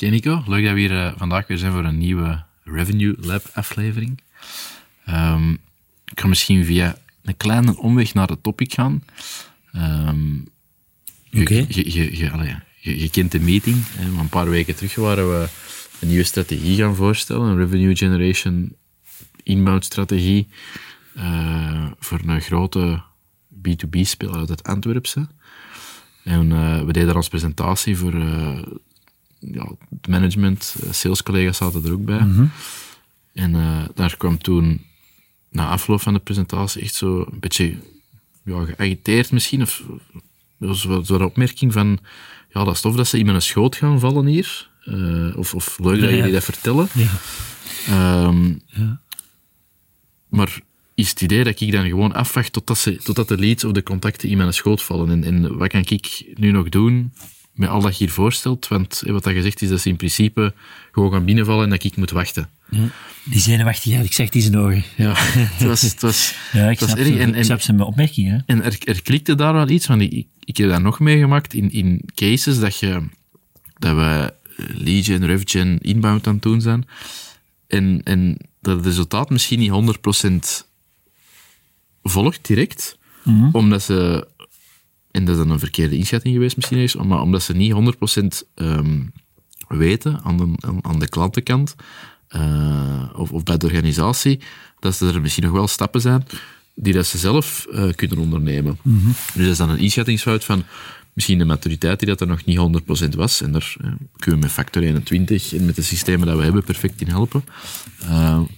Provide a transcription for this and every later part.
Oké Nico, leuk dat we hier eh, vandaag weer zijn voor een nieuwe Revenue Lab aflevering. Ehm, ik ga misschien via een kleine omweg naar het topic gaan. Ehm, je, Oké. je, je, je, allee, je, je kent de meeting. Hè, maar een paar weken terug waren we een nieuwe strategie gaan voorstellen. Een revenue generation inbound strategie. eh, voor een grote B2B-speler uit het Antwerpse. En eh, we deden daar als presentatie voor ja, het management, eh, salescollega's zaten er ook bij. En eh, daar kwam toen, na afloop van de presentatie, echt zo een beetje ja, geagiteerd misschien, of wat een opmerking van, ja, dat is tof dat ze in mijn schoot gaan vallen hier. Eh, of, of leuk dat ja. jullie dat vertellen. Ja. Ehm, Ja. Maar is het idee dat ik dan gewoon afwacht totdat, ze, totdat de leads of de contacten in mijn schoot vallen? En, en wat kan ik nu nog doen met al dat je hier voorstelt? Want eh, wat dat gezegd is, dat ze in principe gewoon gaan binnenvallen en dat ik moet wachten. Ja. Die zenuwachtigheid, ik zeg die zijn ogen. Ja, het was, het was, Ja, ik het was snap, erg. ze, En, ik en, snap zijn opmerking. Hè? en er, er klikte daar wel iets, want ik, ik, heb dat nog meegemaakt in, in cases dat, je, dat we lead gen, rev gen, inbound aan het doen zijn. En, en dat het resultaat misschien niet 100% volgt direct, omdat ze, en dat is dan een verkeerde inschatting geweest misschien eens, maar omdat ze niet 100% ehm, weten aan de, aan, de klantenkant, eh, of, of bij de organisatie, dat ze er misschien nog wel stappen zijn die dat ze zelf eh, kunnen ondernemen. Dus dat is dan een inschattingsfout van misschien de maturiteit die dat er nog niet 100% was. En daar eh, kunnen we met Factor 21 en met de systemen dat we hebben perfect in helpen.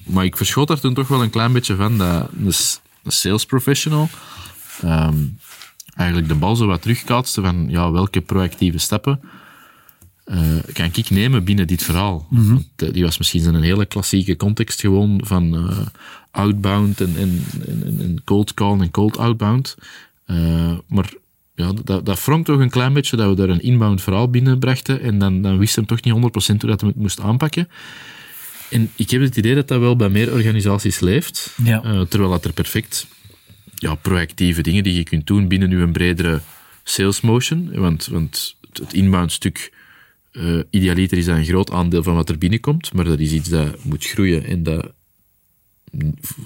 Maar ik verschoot daar toen toch wel een klein beetje van dat een sales professional ehm, eigenlijk de bal zo wat terugkaatste van ja, welke proactieve stappen eh, kan ik nemen binnen dit verhaal. Want, eh, die was misschien in een hele klassieke context gewoon van eh, outbound en, en, en, en cold call en cold outbound. Maar ja, dat, dat wrong toch een klein beetje dat we daar een inbound verhaal binnenbrachten en dan, dan wisten we toch niet 100% hoe dat we het moest aanpakken. En ik heb het idee dat dat wel bij meer organisaties leeft, Ja. terwijl dat er perfect ja, proactieve dingen die je kunt doen binnen je een bredere sales motion. Want, want het, inbound stuk, eh idealiter is een groot aandeel van wat er binnenkomt, maar dat is iets dat moet groeien en dat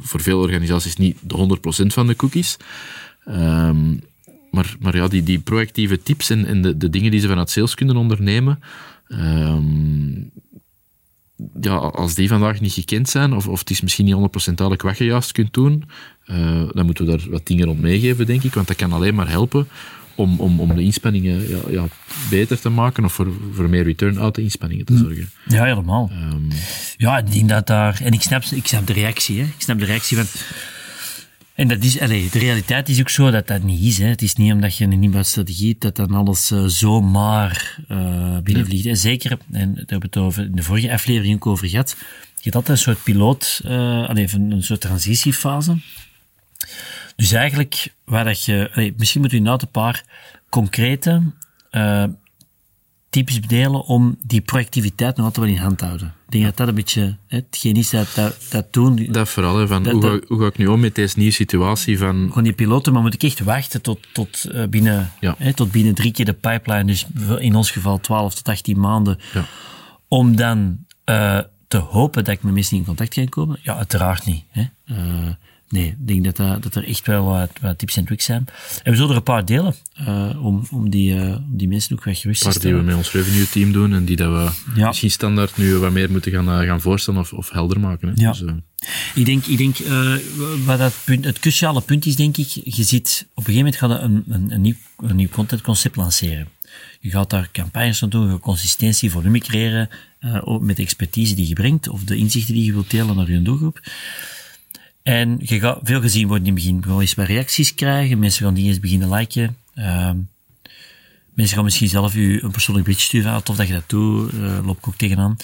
voor veel organisaties niet de 100% van de cookies. Ehm, maar, maar ja, die, die proactieve tips en, en de, de dingen die ze vanuit sales kunnen ondernemen, ehm, ja, als die vandaag niet gekend zijn, of, of het is misschien niet 100% duidelijk wat je juist kunt doen, eh, dan moeten we daar wat dingen rond meegeven, denk ik. Want dat kan alleen maar helpen om, om, om de inspanningen ja, ja, beter te maken of voor, voor meer return uit de inspanningen te zorgen. Ja, helemaal. Ehm, Ja, ik denk dat daar... En ik snap, ik snap de reactie, hè. Ik snap de reactie van... En dat is, allez, de realiteit is ook zo dat dat niet is. Hè. Het is niet omdat je een inbouwstrategie hebt dat dan alles eh, zomaar eh binnenvliegt. hè. Zeker, en daar hebben we het over, in de vorige aflevering ook over gehad. Je hebt altijd een soort piloot, eh allez, een, een soort transitiefase. Dus eigenlijk, waar dat je, allee, misschien moet je inderdaad een paar concrete eh, tips delen om die proactiviteit nog altijd wel in hand te houden. Ik denk dat dat een beetje hè, hetgeen is dat, dat, dat doen. dat vooral, hè, van Dat- hoe, dat- ga, hoe ga ik nu om met deze nieuwe situatie van... Gewoon die piloten, maar moet ik echt wachten tot, tot, eh, binnen, Ja. hè, tot binnen drie keer de pipeline, dus in ons geval 12 tot 18 maanden, Ja. om dan eh, te hopen dat ik met mensen in contact kan komen? Ja, uiteraard niet. Hè. Eh, nee, ik denk dat, dat, dat er echt wel wat, wat tips en tricks zijn. En we zullen er een paar delen, eh, om, om, die, eh, om die mensen ook wat gerust te paar die we stellen. met ons revenue team doen en die dat we Ja. misschien standaard nu wat meer moeten gaan, eh, gaan voorstellen of, of helder maken. Hè. Ja. Dus, eh, Ik denk, ik denk eh, wat dat punt, het cruciale punt is, denk ik, je ziet, op een gegeven moment gaat een, een, een, nieuw, een nieuw contentconcept lanceren. Je gaat daar campagnes aan doen, je gaat consistentie, volume creëren, eh, ook met de expertise die je brengt, of de inzichten die je wilt delen naar je doelgroep. En je gaat veel gezien worden in het begin. Je eens wat reacties krijgen, mensen gaan die eens beginnen liken. Ehm, mensen gaan misschien zelf u een persoonlijk bericht sturen, ah, tof dat je dat doet, eh, loop ik ook tegenaan.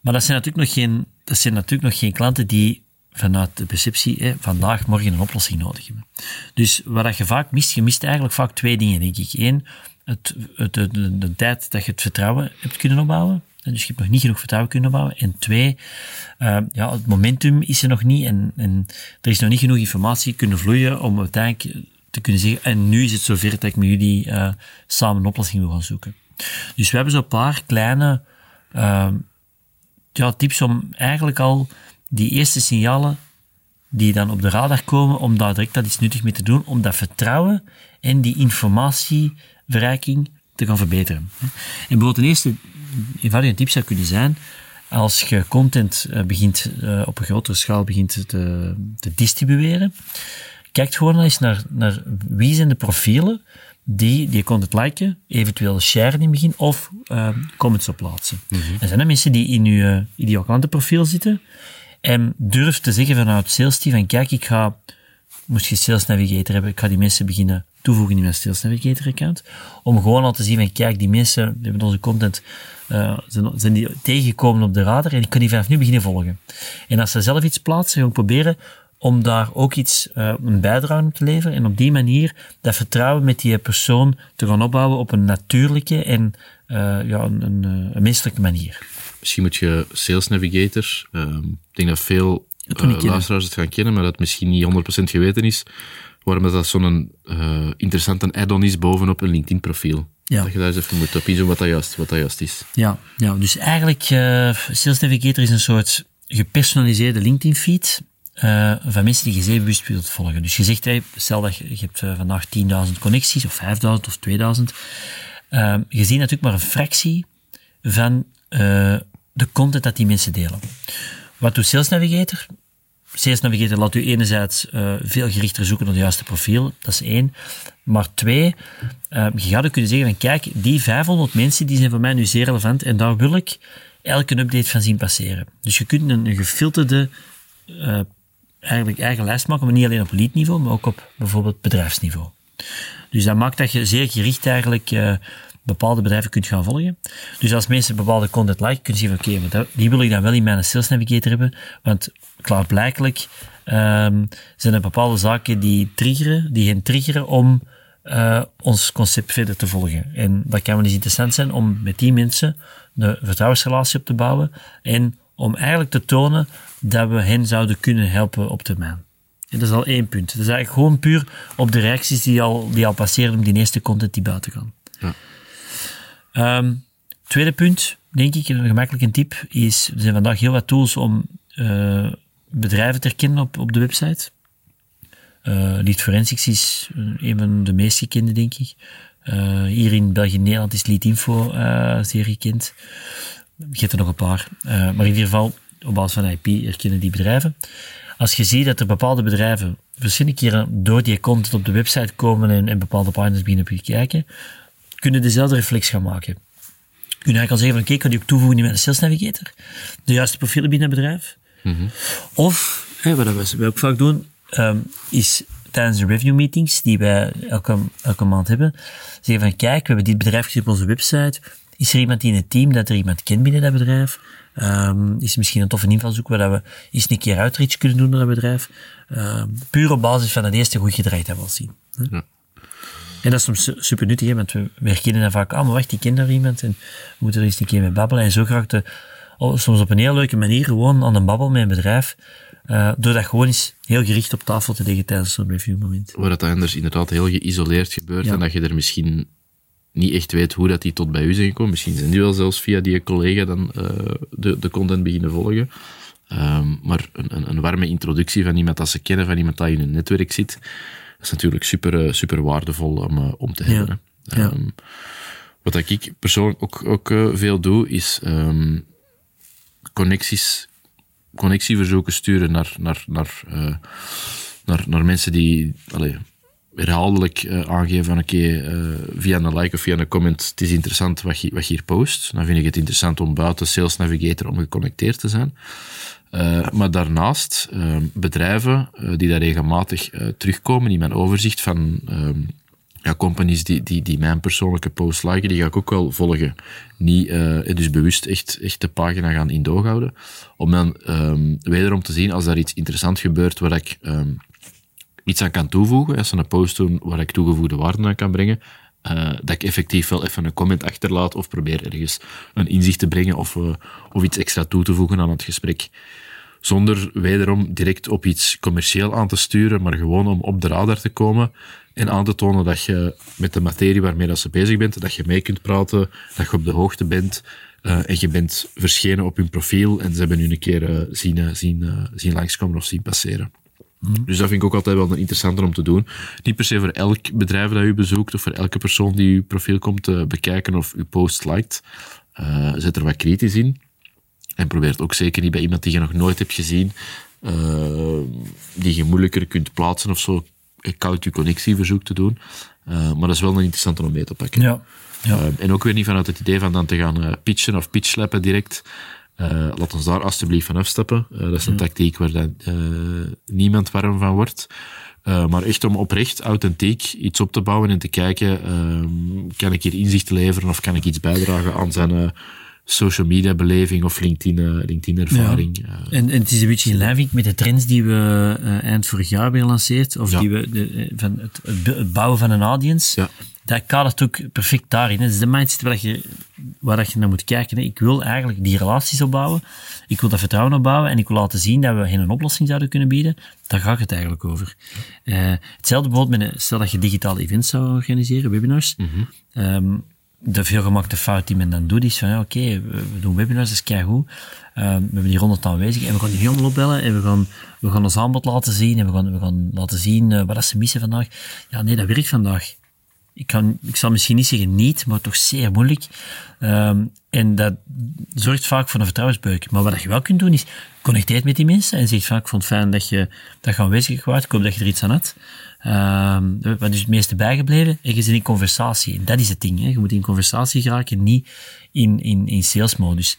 Maar dat zijn natuurlijk nog geen, dat zijn natuurlijk nog geen klanten die vanuit de perceptie vandaag, morgen een oplossing nodig hebben. Dus wat je vaak mist, je mist eigenlijk vaak twee dingen, denk ik. Eén, het, het, de, de tijd dat je het vertrouwen hebt kunnen opbouwen. Dus je hebt nog niet genoeg vertrouwen kunnen opbouwen. En twee, uh, ja, het momentum is er nog niet en, en er is nog niet genoeg informatie kunnen vloeien om uiteindelijk te kunnen zeggen, en nu is het zover dat ik met jullie uh, samen een oplossing wil gaan zoeken. Dus we hebben zo'n paar kleine uh, ja, tips om eigenlijk al die eerste signalen die dan op de radar komen, om daar direct dat iets nuttig mee te doen, om dat vertrouwen en die informatieverrijking te gaan verbeteren. En bijvoorbeeld een eerste eenvoudige tip zou kunnen zijn, als je content uh, begint uh, op een grotere schaal begint te, te distribueren, kijk gewoon eens naar, naar wie zijn de profielen die die content liken, eventueel sharen in het begin of uh, comments op plaatsen. Mm -hmm. En zijn er mensen die in je ideaal klantenprofiel zitten en durf te zeggen vanuit sales team van kijk, ik ga, moest je Sales Navigator hebben, ik ga die mensen beginnen toevoegen in mijn Sales Navigator account, om gewoon al te zien van kijk, die mensen die hebben onze content uh, zijn, zijn die tegengekomen op de radar en ik kan die vanaf nu beginnen volgen. En als ze zelf iets plaatsen, gaan proberen om daar ook iets, uh, een bijdrage op te leveren en op die manier dat vertrouwen met die persoon te gaan opbouwen op een natuurlijke en uh, ja, een, een, menselijke manier. Misschien moet je Sales Navigator, uh, ik denk dat veel uh, luisteraars het gaan kennen, maar dat misschien niet 100% geweten is, waarom dat zo'n uh, interessante add-on is bovenop een LinkedIn-profiel. Ja. Dat je daar eens even moet opzoeken wat dat juist, wat dat juist is. Ja, ja dus eigenlijk, uh, Sales Navigator is een soort gepersonaliseerde LinkedIn-feed uh, van mensen die je zeer bewust wilt volgen. Dus je zegt, hey, stel dat je, je hebt uh, vandaag 10.000 connecties, of 5.000 of 2.000. Uh, je ziet natuurlijk maar een fractie van de content dat die mensen delen. Wat doet Sales Navigator? Sales Navigator laat u enerzijds uh, veel gerichter zoeken naar het juiste profiel, dat is één. Maar twee, uh, je gaat ook kunnen zeggen van kijk, die 500 mensen die zijn voor mij nu zeer relevant en daar wil ik elke update van zien passeren. Dus je kunt een, gefilterde uh, eigenlijk eigen lijst maken, maar niet alleen op lead-niveau, maar ook op bijvoorbeeld bedrijfsniveau. Dus dat maakt dat je zeer gericht eigenlijk bepaalde bedrijven kunt gaan volgen. Dus als mensen bepaalde content liken, kunnen ze zeggen, oké, okay, die wil ik dan wel in mijn Sales Navigator hebben, want klaarblijkelijk um, zijn er bepaalde zaken die triggeren, die hen triggeren om uh, ons concept verder te volgen. En dat kan wel eens interessant zijn om met die mensen een vertrouwensrelatie op te bouwen en om eigenlijk te tonen dat we hen zouden kunnen helpen op termijn. En dat is al één punt. Dat is eigenlijk gewoon puur op de reacties die al, die al passeren op die eerste content die buiten gaan. Ja. Um, tweede punt, denk ik, een gemakkelijke tip, is er zijn vandaag heel wat tools om uh, bedrijven te herkennen op, op de website. Uh, Lead Forensics is een van de meest gekende, denk ik. Hier in België Nederland is Lead Info zeer gekend. Je hebt er nog een paar. maar in ieder geval, op basis van IP herkennen die bedrijven. Als je ziet dat er bepaalde bedrijven verschillende keren door die content op de website komen en, bepaalde partners beginnen op je kijken, kunnen dezelfde reflex gaan maken. Kun je eigenlijk al zeggen van, oké, okay, kan die ook toevoegen in mijn Sales Navigator? De juiste profielen binnen het bedrijf. Mm -hmm. Of, hè, wat we ook vaak doen, um, is tijdens de review meetings die wij elke, elke maand hebben, zeggen van, kijk, we hebben dit bedrijf gezien op onze website. Is er iemand in het team dat er iemand kent binnen dat bedrijf? Um, is er misschien een toffe invalshoek waar we eens een keer outreach kunnen doen naar dat bedrijf? Um, puur op basis van het eerste goed gedraaid hebben we zien. Ja. En dat is soms super nuttig, hè, want we, we herkennen dan vaak, ah, maar wacht, ik ken daar iemand en we moeten er eens een keer mee babbelen. En zo graag de, soms op een heel leuke manier gewoon aan een babbel met een bedrijf, uh, door dat gewoon eens heel gericht op tafel te leggen tijdens zo'n reviewmoment. Waar dat anders inderdaad heel geïsoleerd gebeurt ja. en dat je er misschien niet echt weet hoe dat die tot bij u zijn gekomen. Misschien zijn die wel zelfs via die collega dan uh, de, de content beginnen volgen. Um, maar een, een, warme introductie van iemand dat ze kennen, van iemand dat in een netwerk zit, dat is natuurlijk super, eh, super waardevol om, uh, om te hebben. Ja. Ja. Um, wat ik persoonlijk ook, ook uh, veel doe, is um, connecties, connectieverzoeken sturen naar, naar, naar, uh, naar, naar mensen die allee, herhaaldelijk uh, aangeven van oké, okay, uh, via een like of via een comment, het is interessant wat je, wat je hier post. Dan vind ik het interessant om buiten Sales Navigator om geconnecteerd te zijn. Uh, maar daarnaast uh, bedrijven uh, die daar regelmatig terugkomen in mijn overzicht van ja, companies die, die, die mijn persoonlijke post liken, die ga ik ook wel volgen. Niet, dus bewust echt, echt de pagina gaan in doog houden. Om dan um, wederom te zien als daar iets interessant gebeurt waar ik iets aan kan toevoegen. Als ze een post doen waar ik toegevoegde waarde aan kan brengen. Uh, dat ik effectief wel even een comment achterlaat of probeer ergens een inzicht te brengen of, uh, of iets extra toe te voegen aan het gesprek. Zonder wederom direct op iets commercieel aan te sturen, maar gewoon om op de radar te komen en aan te tonen dat je met de materie waarmee dat ze bezig bent, dat je mee kunt praten, dat je op de hoogte bent uh, en je bent verschenen op hun profiel en ze hebben u een keer zien, zien, zien langskomen of zien passeren. Mm. Dus dat vind ik ook altijd wel interessanter om te doen. Niet per se voor elk bedrijf dat u bezoekt of voor elke persoon die uw profiel komt bekijken of uw post liked. zet er wat kritisch in. En probeer het ook zeker niet bij iemand die je nog nooit hebt gezien, die je moeilijker kunt plaatsen of zo, koud je connectieverzoek te doen. Uh, maar dat is wel een interessante om mee te pakken. Ja. ja. Uh, en ook weer niet vanuit het idee van dan te gaan uh, pitchen of pitchlappen direct. Laat ons daar alsjeblieft van afstappen. dat is een ja. tactiek waar dan, niemand warm van wordt. maar echt om oprecht, authentiek iets op te bouwen en te kijken, kan ik hier inzicht leveren of kan ik iets bijdragen aan zijn social media beleving of LinkedIn, uh, LinkedIn ervaring. Ja. En, en, het is een beetje in lijn met de trends die we uh, eind vorig jaar hebben gelanceerd, of ja. die we, de, van het, het, bouwen van een audience. Dat kadert ook perfect daarin. Het is de mindset waar je, waar je naar moet kijken. Hè. Ik wil eigenlijk die relaties opbouwen. Ik wil dat vertrouwen opbouwen en ik wil laten zien dat we geen een oplossing zouden kunnen bieden. Daar gaat het eigenlijk over. Uh, hetzelfde bijvoorbeeld met een, stel dat je digitale events zou organiseren, webinars. Mm -hmm. um, de veelgemakte fout die men dan doet, is van, ja, oké, okay, we doen webinars, dat is keigoed. Uh, we hebben die honderd aanwezig en we gaan die helemaal opbellen en we gaan, we gaan ons aanbod laten zien en we gaan, we gaan laten zien uh, wat ze missen vandaag. Ja, nee, dat werkt vandaag. Ik, kan, ik zal misschien niet zeggen niet, maar toch zeer moeilijk. Um, en dat zorgt vaak voor een vertrouwensbeuk. Maar wat je wel kunt doen, is connecteert met die mensen en zegt van, ik vond het fijn dat je, dat je aanwezig was, ik hoop dat je er iets aan had. Um, wat is het meeste bijgebleven? En je zit in conversatie. En dat is het ding. Hè. Je moet in conversatie geraken, niet in, in, in salesmodus.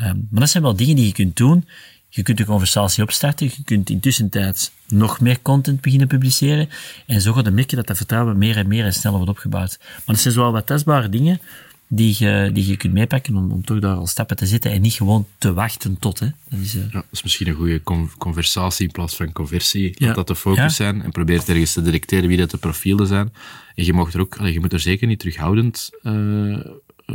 Um, maar dat zijn wel dingen die je kunt doen. Je kunt de conversatie opstarten. Je kunt intussen tijd nog meer content beginnen publiceren. En zo gaat je merken dat dat vertrouwen meer en meer en sneller wordt opgebouwd. Maar dat zijn wel wat testbare dingen die je, die je kunt meepakken om, om toch daar al stappen te zetten en niet gewoon te wachten tot. Hè. Dat, is, uh... ja, dat is misschien een goede conversatie in plaats van conversie. Laat dat de focus ja. zijn en probeer ergens te detecteren wie dat de profielen zijn. En je, mag er ook, je moet er zeker niet terughoudend uh,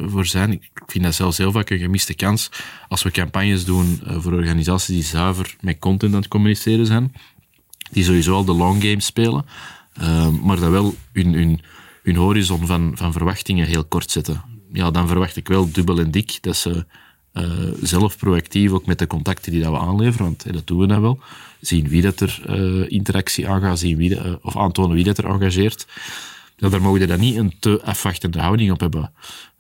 voor zijn. Ik vind dat zelfs heel vaak een gemiste kans als we campagnes doen uh, voor organisaties die zuiver met content aan het communiceren zijn. Die sowieso al de long game spelen, maar dat wel hun, hun, hun horizon van, van verwachtingen heel kort zetten ja, dan verwacht ik wel dubbel en dik dat ze uh, zelf proactief, ook met de contacten die dat we aanleveren, want hey, dat doen we dan wel, zien wie dat er interactie aangaat, zien wie of aantonen wie dat er engageert. Ja, daar mogen we dan niet een te afwachtende houding op hebben.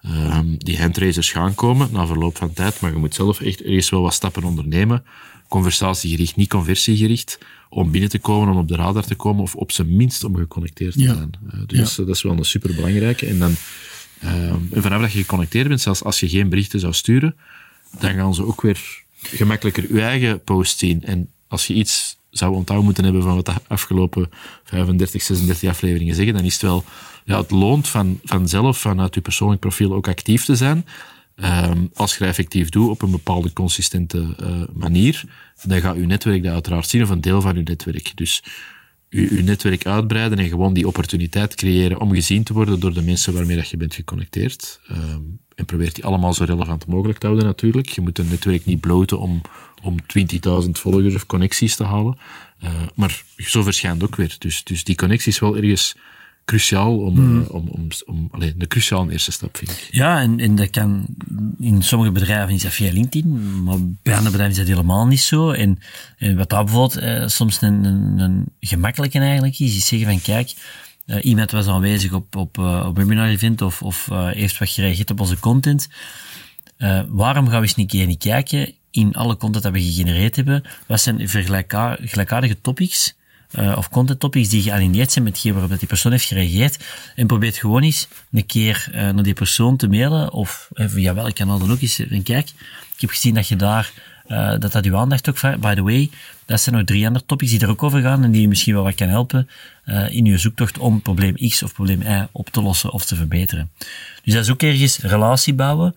Ehm, die handraisers gaan komen na verloop van tijd, maar je moet zelf echt eerst wel wat stappen ondernemen. Conversatiegericht, niet conversiegericht, om binnen te komen, om op de radar te komen, of op zijn minst om geconnecteerd te zijn. dus ja. dat is wel een superbelangrijke. En dan Um, en vanaf dat je geconnecteerd bent, zelfs als je geen berichten zou sturen, dan gaan ze ook weer gemakkelijker je eigen post zien. En als je iets zou onthouden moeten hebben van wat de afgelopen 35, 36 afleveringen zeggen, dan is het wel, ja, het loont van, vanzelf vanuit je persoonlijk profiel ook actief te zijn. Um, als je dat effectief doet op een bepaalde consistente uh, manier, dan gaat je netwerk dat uiteraard zien, of een deel van je netwerk. Dus je, netwerk uitbreiden en gewoon die opportuniteit creëren om gezien te worden door de mensen waarmee dat je bent geconnecteerd. Um, en probeert die allemaal zo relevant mogelijk te houden natuurlijk. Je moet een netwerk niet bloten om, om 20.000 volgers of connecties te halen. Uh, maar zo verschijnt ook weer. Dus, dus die connectie is wel ergens cruciaal om, mm. uh, om, om, om alleen de cruciale eerste stap, vind ik. Ja, en, en dat kan, in sommige bedrijven is dat via LinkedIn, maar bij andere bedrijven is dat helemaal niet zo. En, en wat dat bijvoorbeeld uh, soms een, een, een, gemakkelijke eigenlijk is, is zeggen van kijk, uh, iemand was aanwezig op, op, uh, op webinar event of, of heeft wat gereageerd op onze content. waarom gaan we eens een keer niet kijken in alle content dat we gegenereerd hebben, wat zijn vergelijkaardige topics of content topics die gealineerd zijn met hetgeen waarop die persoon heeft gereageerd. En probeer gewoon eens een keer naar die persoon te mailen, of via welk kanaal dan ook eens. En kijk, ik heb gezien dat je daar eh, dat dat uw aandacht ook. By the way, dat zijn nog drie andere topics die er ook over gaan en die je misschien wel wat kan helpen uh, in je zoektocht om probleem X of probleem Y op te lossen of te verbeteren. Dus dat is ook ergens relatie bouwen,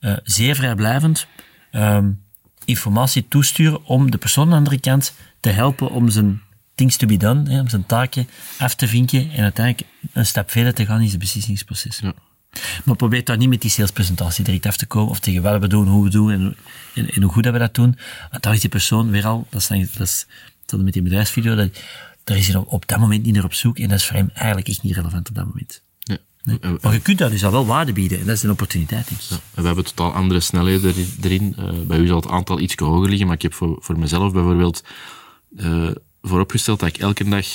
uh, zeer vrijblijvend, um, informatie toesturen om de persoon aan de andere kant te helpen om zijn things to be done, hè, om zijn taken af te vinken en uiteindelijk een stap verder te gaan in zijn beslissingsproces. Ja. Maar probeer daar niet met die salespresentatie direct af te komen of tegen wat we doen, hoe we doen en, en, en hoe goed dat we dat doen. Want daar is die persoon weer al, dat is, dat is dat met die bedrijfsvideo, dat, daar is hij op dat moment niet naar op zoek en dat is voor hem eigenlijk echt niet relevant op dat moment. Nee. Maar je kunt daar dus al wel waarde bieden en dat is een opportuniteit, denk ik. Ja, we hebben totaal andere snelheden erin. Uh, bij u zal het aantal iets hoger liggen, maar ik heb voor, voor mezelf bijvoorbeeld uh, vooropgesteld dat ik elke dag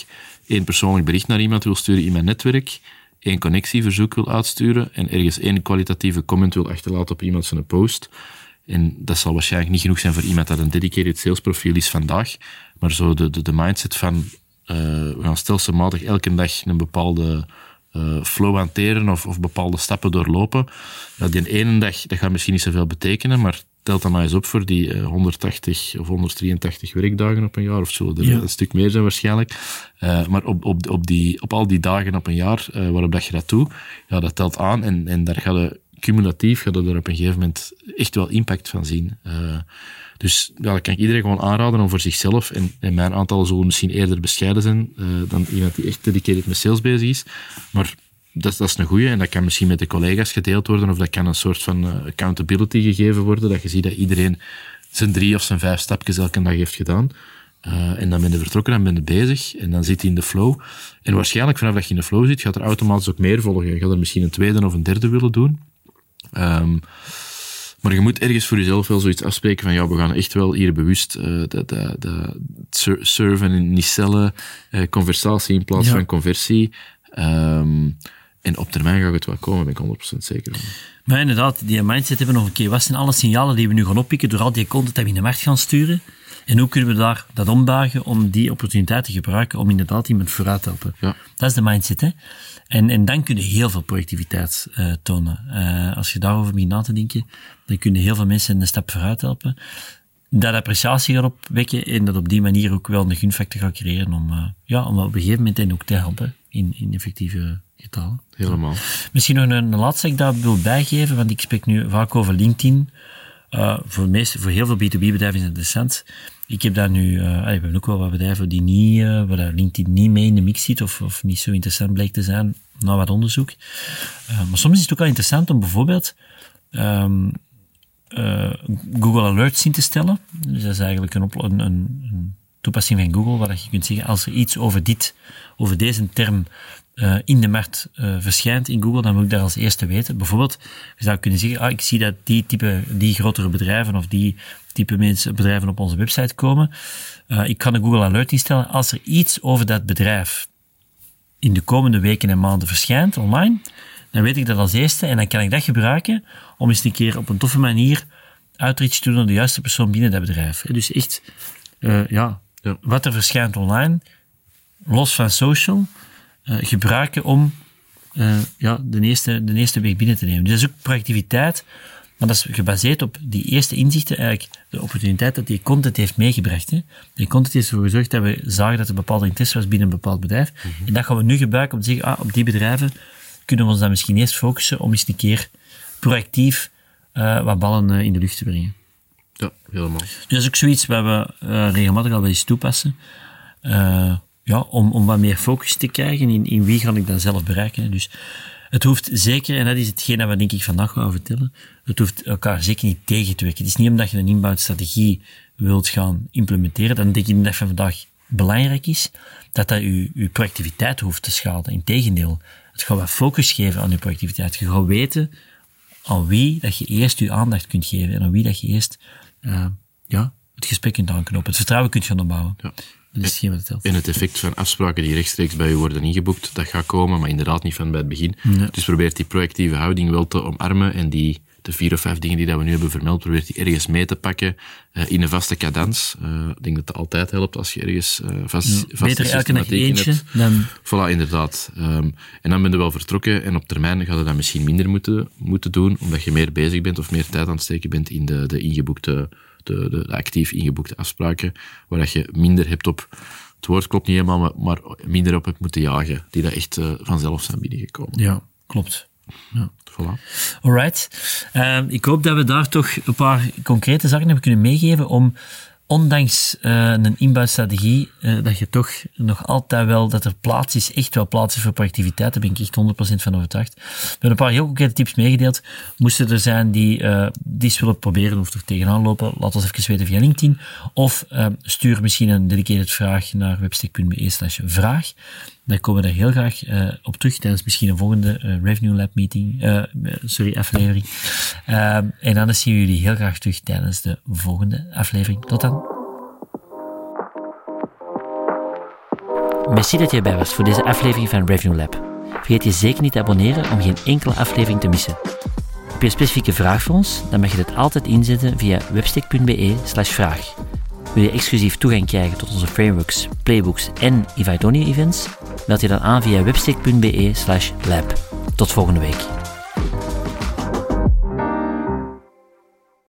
één persoonlijk bericht naar iemand wil sturen in mijn netwerk één connectieverzoek wil uitsturen en ergens één kwalitatieve comment wil achterlaten op iemand zijn post. En dat zal waarschijnlijk niet genoeg zijn voor iemand dat een dedicated salesprofiel is vandaag, maar zo de, de, de mindset van uh, we gaan stelselmatig elke dag een bepaalde uh, flow hanteren of, of bepaalde stappen doorlopen. Ja, die ene dag, dat gaat misschien niet zoveel betekenen, maar telt dan maar eens op voor die 180 eh, of 183 werkdagen op een jaar, of zo er een stuk meer zijn waarschijnlijk. Uh, maar op, op, op, die, op al die dagen op een jaar uh, waarop dat je dat doet, ja, dat telt aan en, en daar gaat je cumulatief gaat er op een gegeven moment echt wel impact van zien. Uh, dus ja, dat kan ik iedereen gewoon aanraden om voor zichzelf, en, en mijn aantallen zullen misschien eerder bescheiden zijn dan iemand die echt dedicated met sales bezig is, maar dat, dat is een goeie en dat kan misschien met de collega's gedeeld worden of dat kan een soort van uh, accountability gegeven worden, dat je ziet dat iedereen zijn drie of zijn vijf stapjes elke dag heeft gedaan. Uh, en dan ben je vertrokken, dan ben je bezig en dan zit hij in de flow. En waarschijnlijk vanaf dat je in de flow zit, gaat er automatisch ook meer volgen. Je gaat er misschien een tweede of een derde willen doen. Um, maar je moet ergens voor jezelf wel zoiets afspreken van ja, we gaan echt wel hier bewust uh, serven en niet cellen, uh, conversatie in plaats ja. van conversie. Um, en op termijn gaat het wel komen, ben ik 100% zeker van. Maar inderdaad, die mindset hebben we nog een keer. Wat zijn alle signalen die we nu gaan oppikken door al die content die we in de markt gaan sturen? En hoe kunnen we daar dat ombuigen om die opportuniteit te gebruiken om inderdaad iemand vooruit te helpen? Ja. Dat is de mindset, hè? En, en dan kun je heel veel productiviteit uh, tonen. Uh, als je daarover begint na te denken, dan kun je heel veel mensen een stap vooruit helpen. Dat appreciatie gaat opwekken en dat op die manier ook wel een gunfactor gaat creëren om, uh, ja, om op een gegeven moment ook te helpen in, in effectieve Helemaal. Misschien nog een, laatste ik daar wil bijgeven, want ik spreek nu vaak over LinkedIn. Uh, voor, meeste, voor heel veel B2B-bedrijven is het interessant. Ik heb daar nu, uh, we hebben ook wel wat bedrijven die niet, uh, waar LinkedIn niet mee in de mix zit of, of niet zo interessant blijkt te zijn, na wat onderzoek. maar soms is het ook wel interessant om bijvoorbeeld um, Google Alerts in te stellen. Dus dat is eigenlijk een, een, een toepassing van Google, waar je kunt zeggen, als er iets over dit, over deze term uh, in de markt uh, verschijnt in Google, dan moet ik dat als eerste weten. Bijvoorbeeld, je zou kunnen zeggen, ah, ik zie dat die type, die grotere bedrijven of die type mensen, bedrijven op onze website komen. Uh, ik kan een Google Alert instellen. Als er iets over dat bedrijf in de komende weken en maanden verschijnt online, dan weet ik dat als eerste en dan kan ik dat gebruiken om eens een keer op een toffe manier outreach te doen naar de juiste persoon binnen dat bedrijf. Dus echt, ja, ja, wat er verschijnt online, los van social, gebruiken om uh, ja, de, eerste, de eerste weg binnen te nemen. Dus dat is ook proactiviteit, maar dat is gebaseerd op die eerste inzichten, eigenlijk de opportuniteit dat die content heeft meegebracht. Hè. Die content heeft ervoor gezorgd dat we zagen dat er bepaalde interesse was binnen een bepaald bedrijf. Mm -hmm. En dat gaan we nu gebruiken om te zeggen, ah, op die bedrijven kunnen we ons dan misschien eerst focussen om eens een keer proactief uh, wat ballen in de lucht te brengen. Ja, helemaal. Dus dat is ook zoiets wat we uh, regelmatig al wel eens toepassen. Ja, om, om wat meer focus te krijgen in, in wie ga ik dan zelf bereiken. Dus het hoeft zeker, en dat is hetgeen dat denk ik vandaag gaan vertellen, het hoeft elkaar zeker niet tegen te werken. Het is niet omdat je een inbouwstrategie wilt gaan implementeren, dan denk ik dat van vandaag belangrijk is, dat dat je, je proactiviteit hoeft te schaden. Integendeel, het gaat wat focus geven aan je proactiviteit. Je gaat weten aan wie dat je eerst je aandacht kunt geven en aan wie dat je eerst uh, ja, het gesprek kunt aanknopen, het vertrouwen kunt gaan opbouwen. Ja. Is wat telt. En het effect van afspraken die rechtstreeks bij u worden ingeboekt, dat gaat komen, maar inderdaad niet van bij het begin. Dus probeert die proactieve houding wel te omarmen en die de vier of vijf dingen die dat we nu hebben vermeld, probeert die ergens mee te pakken uh, in een vaste cadans. Uh, ik denk dat dat altijd helpt als je ergens uh, vast, ja, vast Beter elke dag eentje hebt. dan... Voilà, inderdaad. Um, en dan ben je wel vertrokken en op termijn ga je dat misschien minder moeten, moeten doen, omdat je meer bezig bent of meer tijd aan het steken bent in de, de ingeboekte de, de, de actief ingeboekte afspraken, waar dat je minder hebt op, het woord klopt niet helemaal, maar, maar minder op hebt moeten jagen, die dat echt uh, vanzelf zijn binnengekomen. Ja, klopt. Ja. Voilà. Alright. Uh, ik hoop dat we daar toch een paar concrete zaken hebben kunnen meegeven om ondanks uh, een inbouwstrategie, uh, dat je toch nog altijd wel, dat er plaats is, echt wel plaats is voor proactiviteit. Daar ben ik echt 100% van overtuigd. We hebben een paar heel concrete tips meegedeeld. Moesten er zijn die die willen proberen of er tegenaan lopen, laat ons even weten via LinkedIn. Of stuur misschien een dedicated vraag naar webstick.be slash vraag. Daar komen we daar heel graag op terug tijdens misschien een volgende Revenue Lab meeting, sorry, aflevering. En anders zien we jullie heel graag terug tijdens de volgende aflevering. Tot dan. Merci dat je erbij was voor deze aflevering van Revenue Lab. Vergeet je zeker niet te abonneren om geen enkele aflevering te missen. Heb je een specifieke vraag voor ons? Dan mag je dit altijd inzetten via webstick.be vraag. Wil je exclusief toegang krijgen tot onze frameworks, playbooks en Ivaidoni events? Meld je dan aan via webstick.be lab. Tot volgende week.